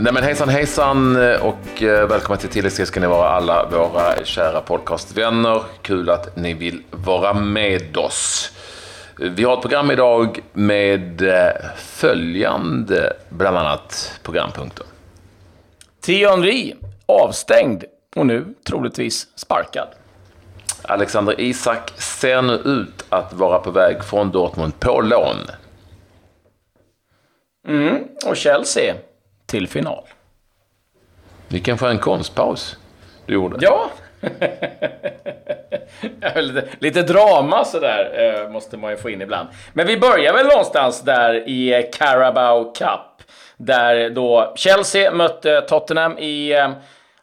Nej men hejsan hejsan och eh, välkomna till Tilläggsskrift ska ni vara alla våra kära podcastvänner. Kul att ni vill vara med oss. Vi har ett program idag med eh, följande bland annat programpunkter. Henry avstängd och nu troligtvis sparkad. Alexander Isak ser nu ut att vara på väg från Dortmund på lån. Mm. Och Chelsea till final. Vilken skön konstpaus du gjorde. Ja. lite, lite drama sådär eh, måste man ju få in ibland. Men vi börjar väl någonstans där i Carabao Cup. Där då Chelsea mötte Tottenham i eh,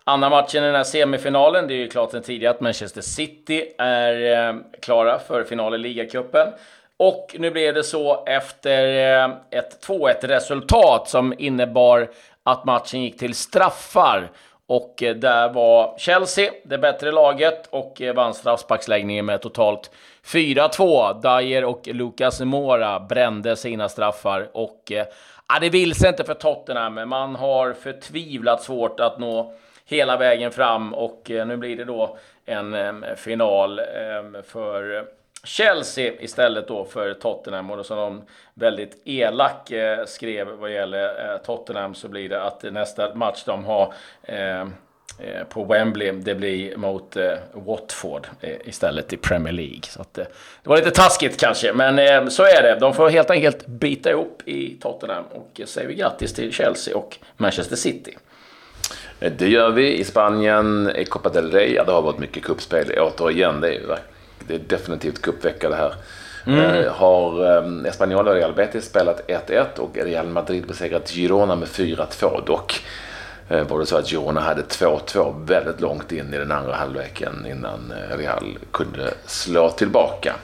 andra matchen i den här semifinalen. Det är ju klart sen tidigare att Manchester City är eh, klara för final i ligacupen. Och nu blev det så efter eh, ett 2-1 resultat som innebar att matchen gick till straffar. Och eh, där var Chelsea det bättre laget och eh, vann straffsparksläggningen med totalt 4-2. Dyer och Lucas Mora brände sina straffar och ja, det vill sig inte för Tottenham. Man har förtvivlat svårt att nå hela vägen fram och nu blir det då en final för Chelsea istället då för Tottenham och som de väldigt elak eh, skrev vad gäller eh, Tottenham så blir det att nästa match de har eh, eh på Wembley, det blir mot eh, Watford eh, istället i Premier League. Så att, det var lite taskigt kanske, men så är det. De får helt enkelt bita ihop i Tottenham och säger vi grattis till Chelsea och Manchester City. Det gör vi i Spanien, i Copa del Rey. Ja, det har varit mycket kuppspel återigen. Det är ju det är definitivt cupvecka det här. Mm. Uh, har um, Espanyol och Real Betis spelat 1-1 och Real Madrid besegrat Girona med 4-2. Dock uh, var det så att Girona hade 2-2 väldigt långt in i den andra halvleken innan uh, Real kunde slå tillbaka.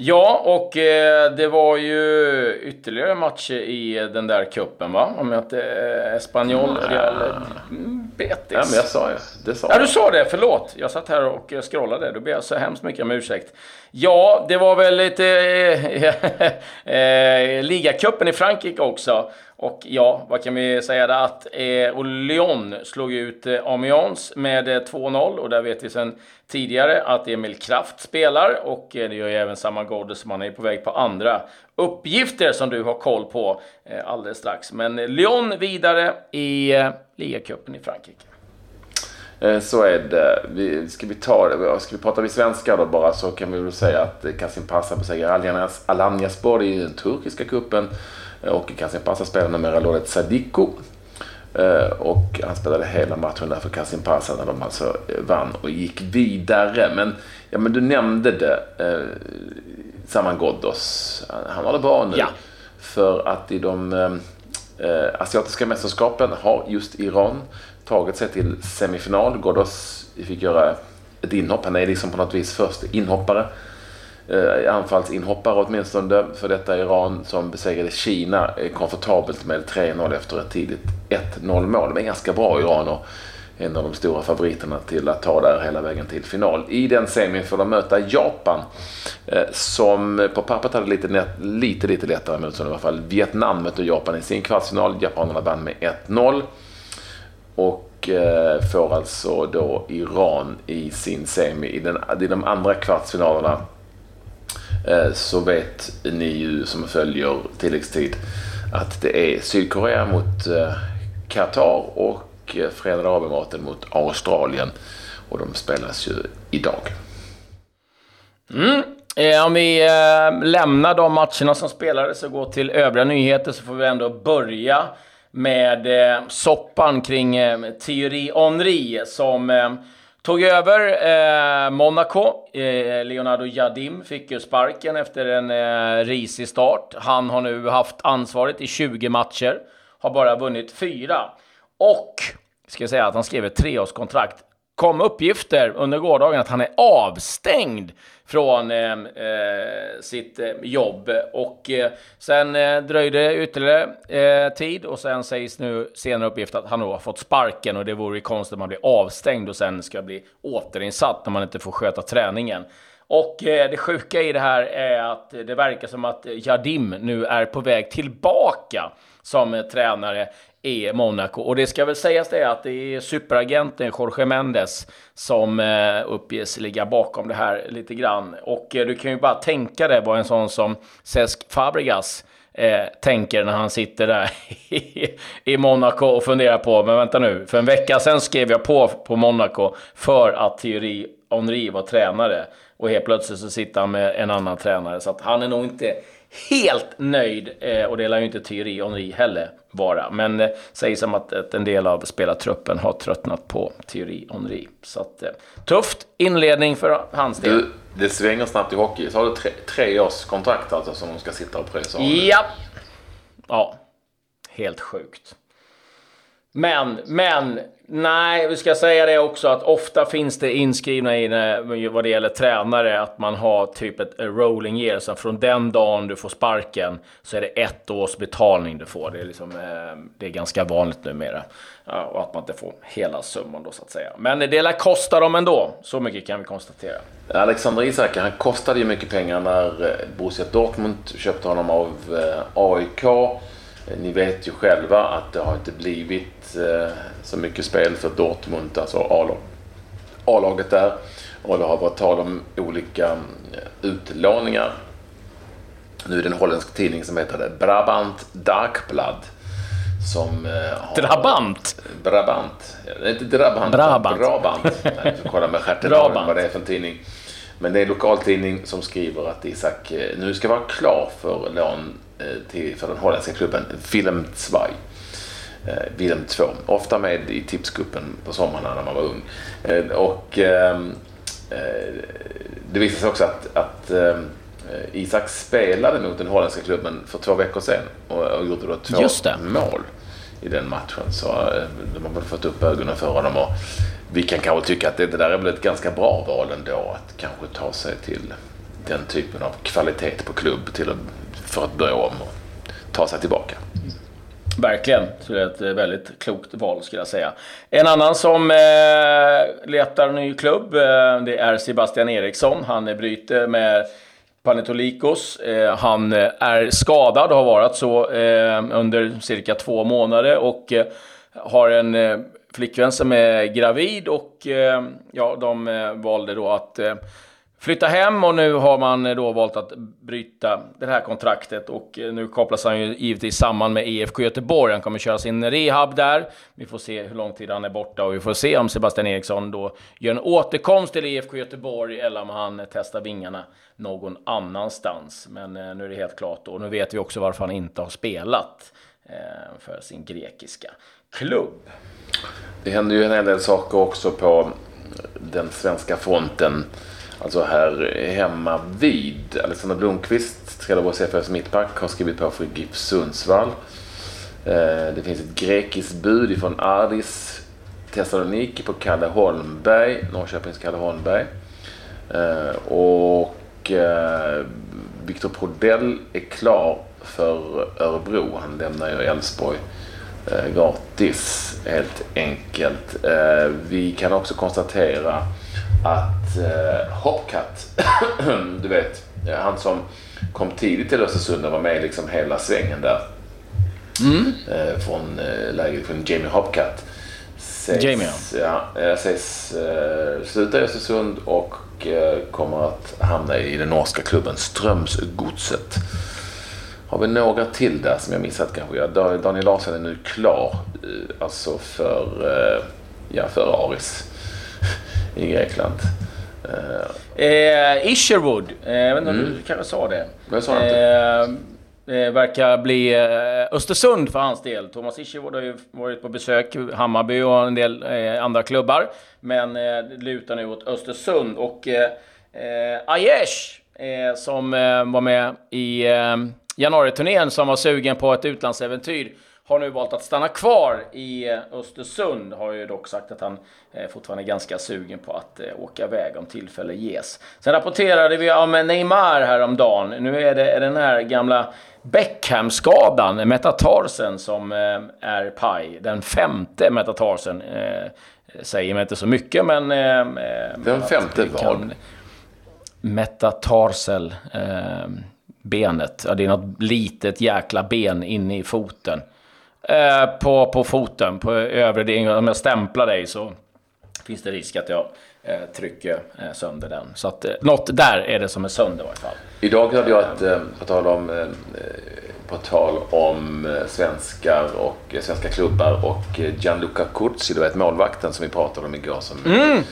Ja, och eh, det var ju ytterligare matcher i den där kuppen va? Om jag inte... Eh, Espanyol, Real Betis. Ja, men jag sa ju. Det sa ja, du sa det. Förlåt. Jag satt här och scrollade. Då ber jag så hemskt mycket om ursäkt. Ja, det var väl lite... Eh, eh, ligacupen i Frankrike också. Och ja, vad kan vi säga där? Att eh, Lyon slog ut eh, Amiens med eh, 2-0 och där vet vi sedan tidigare att Emil Kraft spelar och eh, det gör ju även samma Gode som han är på väg på andra uppgifter som du har koll på eh, alldeles strax. Men Lyon vidare i eh, ligacupen i Frankrike. Så är det. Vi, ska, vi ta, ska vi prata vi svenska då bara så kan vi väl säga att Kasim Passa besegrar Alanyaspor i den turkiska kuppen och Kasim Passa spelar numera Loret Sadiko. Eh, och han spelade hela matchen där för Kasim Passa när de alltså vann och gick vidare. Men, ja, men du nämnde det. Eh, Saman Ghoddos. Han har det bra nu. Ja. För att i de eh, asiatiska mästerskapen har just Iran tagit sig till semifinal. Ghoddos fick göra ett inhopp. Han är liksom på något vis först inhoppare eh, anfallsinhoppare åtminstone för detta Iran som besegrade Kina komfortabelt med 3-0 efter ett tidigt 1-0 mål. De är ganska bra Iran och en av de stora favoriterna till att ta där hela vägen till final. I den semin får de möta Japan eh, som på pappret hade lite, lite, lite lättare motstånd i alla fall. Vietnam mötte Japan i sin kvartsfinal. Japanerna vann med 1-0. Och eh, får alltså då Iran i sin semi. I, den, i de andra kvartsfinalerna Eh, så vet ni ju som följer tilläggstid att det är Sydkorea mot eh, Qatar och eh, Förenade Arabemiraten mot Australien. Och de spelas ju idag. Mm. Om vi lämnar de matcherna som spelades och går till övriga nyheter så får vi ändå börja med soppan kring Thierry Henry som Tog över eh, Monaco. Eh, Leonardo Jadim fick ju sparken efter en eh, risig start. Han har nu haft ansvaret i 20 matcher. Har bara vunnit fyra. Och ska jag säga att han skrev ett treårskontrakt kom uppgifter under gårdagen att han är avstängd från eh, eh, sitt eh, jobb. Och eh, sen eh, dröjde ytterligare eh, tid och sen sägs nu senare uppgift att han då har fått sparken och det vore ju konstigt om man blir avstängd och sen ska bli återinsatt när man inte får sköta träningen. Och eh, det sjuka i det här är att det verkar som att Jardim nu är på väg tillbaka som eh, tränare i Monaco. Och det ska väl sägas det att det är superagenten Jorge Mendes som eh, uppges ligga bakom det här lite grann. Och eh, du kan ju bara tänka dig vad en sån som Cesc Fabregas eh, tänker när han sitter där i, Monaco och funderar på, men vänta nu, för en vecka sedan skrev jag på på Monaco för att Thierry Henry var tränare. Och helt plötsligt så sitter han med en annan tränare. Så att han är nog inte helt nöjd. Eh, och det lär ju inte Thierry Henry heller vara. Men eh, sägs som att, att en del av spelartruppen har tröttnat på Thierry Henry. Så att, eh, tufft inledning för hans del. Du, det svänger snabbt i hockey. Så har du tre, tre års kontrakt alltså som de ska sitta och pröjsa Ja. Ja. Helt sjukt. Men, men, nej, vi ska säga det också att ofta finns det inskrivna i vad det gäller tränare att man har typ ett rolling year. Så från den dagen du får sparken så är det ett års betalning du får. Det är, liksom, eh, det är ganska vanligt numera. Ja, och att man inte får hela summan då så att säga. Men det lär kosta dem ändå. Så mycket kan vi konstatera. Alexander Isak, han kostade ju mycket pengar när eh, Borussia Dortmund köpte honom av eh, AIK. Ni vet ju själva att det har inte blivit eh, så mycket spel för Dortmund, alltså A-laget där. Och det har varit tal om olika eh, utlåningar. Nu är det en holländsk tidning som heter Brabant Darkblad. Som eh, har... Drabant? Brabant. Det är inte Drabant. Brabant. Brabant. Jag får kolla med stjärten vad det är för en tidning. Men det är en lokaltidning som skriver att Isak nu ska vara klar för lån Eh, till, för den holländska klubben Willem 2. Eh, Willem 2. Ofta med i tipsgruppen på sommarna när man var ung. Eh, och ehm, eh, det visade sig också att, att Isak spelade mot den holländska klubben för två veckor sedan och, och gjorde då två mål i den matchen. Så eh, de har väl fått upp ögonen för honom. Och vi kan kanske tycka att det, det där är väl ett ganska bra val ändå. Att kanske ta sig till den typen av kvalitet på klubb till att för att börja om och ta sig tillbaka. Verkligen. Så det är ett väldigt klokt val skulle jag säga. En annan som eh, letar ny klubb, eh, det är Sebastian Eriksson. Han bryter med Panetolikos. Eh, han eh, är skadad och har varit så eh, under cirka två månader och eh, har en eh, flickvän som är gravid och eh, ja, de eh, valde då att flytta hem och nu har man eh, då valt att bryta det här kontraktet och eh, nu kopplas han ju givetvis samman med IFK Göteborg. Han kommer köra sin rehab där. Vi får se hur lång tid han är borta och vi får se om Sebastian Eriksson då gör en återkomst till IFK Göteborg eller om han eh, testar vingarna någon annanstans. Men nu är det helt klart och nu vet vi också varför han inte har spelat för sin grekiska klubb. Det händer ju en hel del saker också på den svenska fronten. Alltså här hemma vid. Alexander Blomqvist, Trelleborgs FFs mittback, har skrivit på för GIF Sundsvall. Eh, det finns ett grekiskt bud ifrån Ardis Thessaloniki på Kalle Holmberg, Norrköpings Kalle Holmberg. Eh, och eh, Viktor Prodell är klar för Örebro. Han lämnar ju Elfsborg gratis helt enkelt. Vi kan också konstatera att eh, Hopcat, du vet, han som kom tidigt till Östersund och var med liksom hela svängen där. Mm. Eh, från eh, läget från Jamie Hopcat. Ses, Jamie ja. ja ses eh, sluta i Östersund och eh, kommer att hamna i den norska klubben Strömsgodset. Har vi några till där som jag missat kanske? Ja, Daniel Larsson är nu klar, eh, alltså för, eh, ja, för Aris i Grekland. Eh, Isherwood, eh, jag vet inte om mm. du kanske sa det. Jag sa inte. Det verkar bli eh, Östersund för hans del. Thomas Isherwood har ju varit på besök Hammarby och en del eh, andra klubbar. Men eh, det lutar nu åt Östersund. Och eh, Aiesh, som var med i januariturnén som var sugen på ett utlandsäventyr har nu valt att stanna kvar i eh, Östersund. Har ju dock sagt att han eh, fortfarande är ganska sugen på att eh, åka iväg om tillfälle ges. Sen rapporterade vi om Neymar häromdagen. Nu är det den här gamla Beckham-skadan, metatarsen, som är paj. Den femte metatarsen. Säger mig inte så mycket, men... Den femte vad? Metatarsel. benet. Ja, det är något litet jäkla ben inne i foten. Eh, på, på foten, på övre delen. Om jag stämplar dig så finns det risk att jag eh, trycker eh, sönder den. Så att eh, något där är det som är sönder i varje fall. Idag hade jag ett, eh, på tal om, eh, på tal om eh, svenskar och svenska klubbar och Gianluca Curzi, du vet målvakten som vi pratade om igår. Som, mm.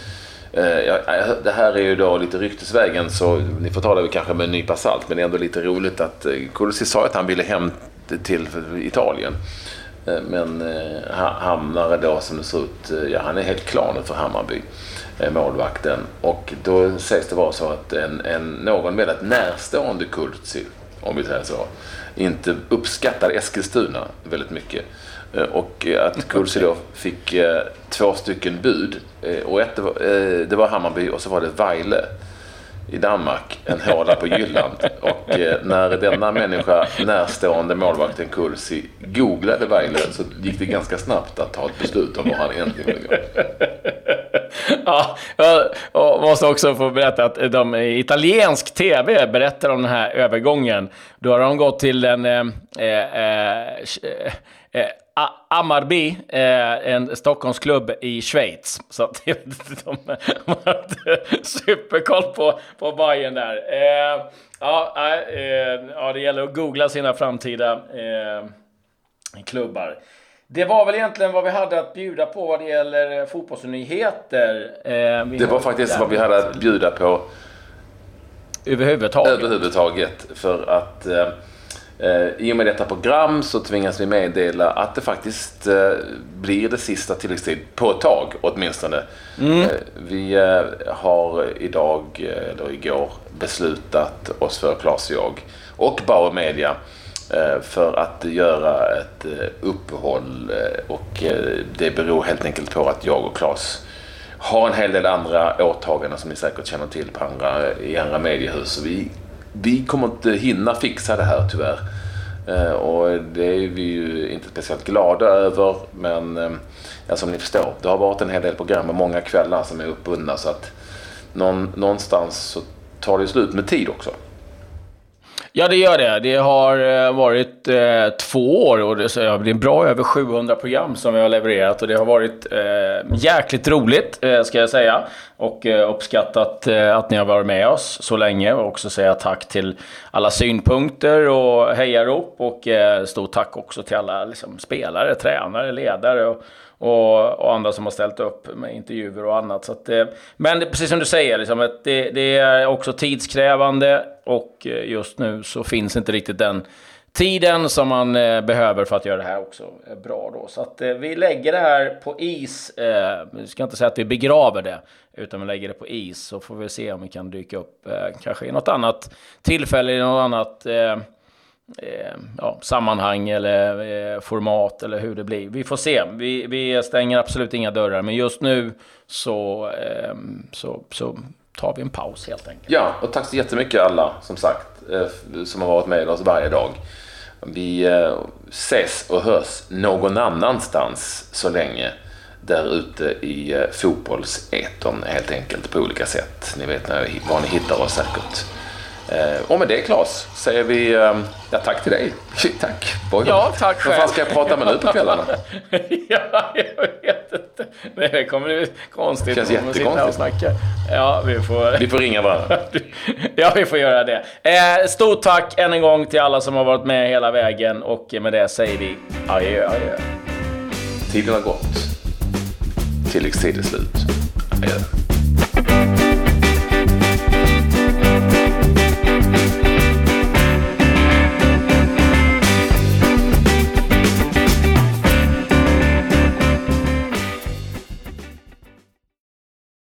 Ja, det här är ju då lite ryktesvägen så ni får ta det kanske med en nypa salt men det är ändå lite roligt att Curzi sa att han ville hem till Italien. Eh, men eh, hamnar då som det ser ut, eh, ja han är helt klar nu för Hammarby, målvakten. Och då sägs det vara så att en, en, någon väldigt närstående Kultsi, om vi säger så, inte uppskattar Eskilstuna väldigt mycket. Och att Kulsi då fick två stycken bud. Och ett, det var Hammarby och så var det Weile i Danmark, en håla på Jylland. Och eh, när denna människa, närstående målvakten Kursi, googlade Weiler så gick det ganska snabbt att ta ett beslut om var han egentligen ville gå. Ja, jag måste också få berätta att de i italiensk tv berättar om den här övergången. Då har de gått till en eh, eh, eh eh, Amarby, eh, en Stockholmsklubb i Schweiz. Så att de har superkoll på, på Bayern där. Eh, ja, eh, ja, det gäller att googla sina framtida eh, klubbar. Det var väl egentligen vad vi hade att bjuda på vad det gäller fotbollsnyheter. Eh, det var faktiskt vad vi hade att bjuda på överhuvudtaget. Överhuvudtaget. För att eh, I och med detta program så tvingas vi meddela att det faktiskt eh, blir det sista tilläggstid på ett tag åtminstone. Mm. Eh, vi har idag, eller igår, beslutat oss för, Claes och jag, och Bauer Media, för att göra ett uppehåll och det beror helt enkelt på att jag och Claes har en hel del andra åtaganden som ni säkert känner till på andra, i andra mediehus. Vi vi kommer inte hinna fixa det här tyvärr. Eh, och det är vi ju inte speciellt glada över. Men eh, ja, som ni förstår, det har varit en hel del program och många kvällar som är uppbundna. Så att någonstans så tar det slut med tid också. Ja, det gör det. Det har eh, varit eh, två år och det, det är bra över 700 program som vi har levererat och det har varit eh, jäkligt roligt, eh, ska jag säga. Och eh, uppskattat eh, att ni har varit med oss så länge och också säga tack till alla synpunkter och hejarop och eh, stort tack också till alla liksom, spelare, tränare, ledare och och, och, andra som har ställt upp med intervjuer och annat. Så att, eh, men det, precis som du säger, liksom, att det, det, är också tidskrävande och eh, just nu så finns inte riktigt den tiden som man eh, behöver för att göra det här också bra. Då. Så att vi lägger det här på is. Eh, vi ska inte säga att vi begraver det, utan vi lägger det på is så får vi se om vi kan dyka upp kanske i något annat tillfälle, i något annat eh, ja, sammanhang eller eh, format eller hur det blir. Vi får se. Vi, vi stänger absolut inga dörrar, men just nu så, eh, så, så tar vi en paus helt enkelt. Ja, och tack så jättemycket alla som sagt eh, som har varit med oss varje dag. Vi eh, ses och hörs någon annanstans så länge där ute i eh, fotbollseton helt enkelt på olika sätt. Ni vet var ni hittar oss säkert. Eh, och med det Claes säger vi eh, ja, tack till dig. tack. Boy. Ja, tack själv. Vad fan ska jag prata med nu på kvällarna? ja, jag vet inte. Det kommer bli konstigt. Det känns jättekonstigt. Ja, vi får... Vi får ringa varandra. ja, vi får göra det. Eh, stort tack än en gång till alla som har varit med hela vägen och med det säger vi adjö, adjö. Tiden har gått. Tilläggstid är slut. Adjö.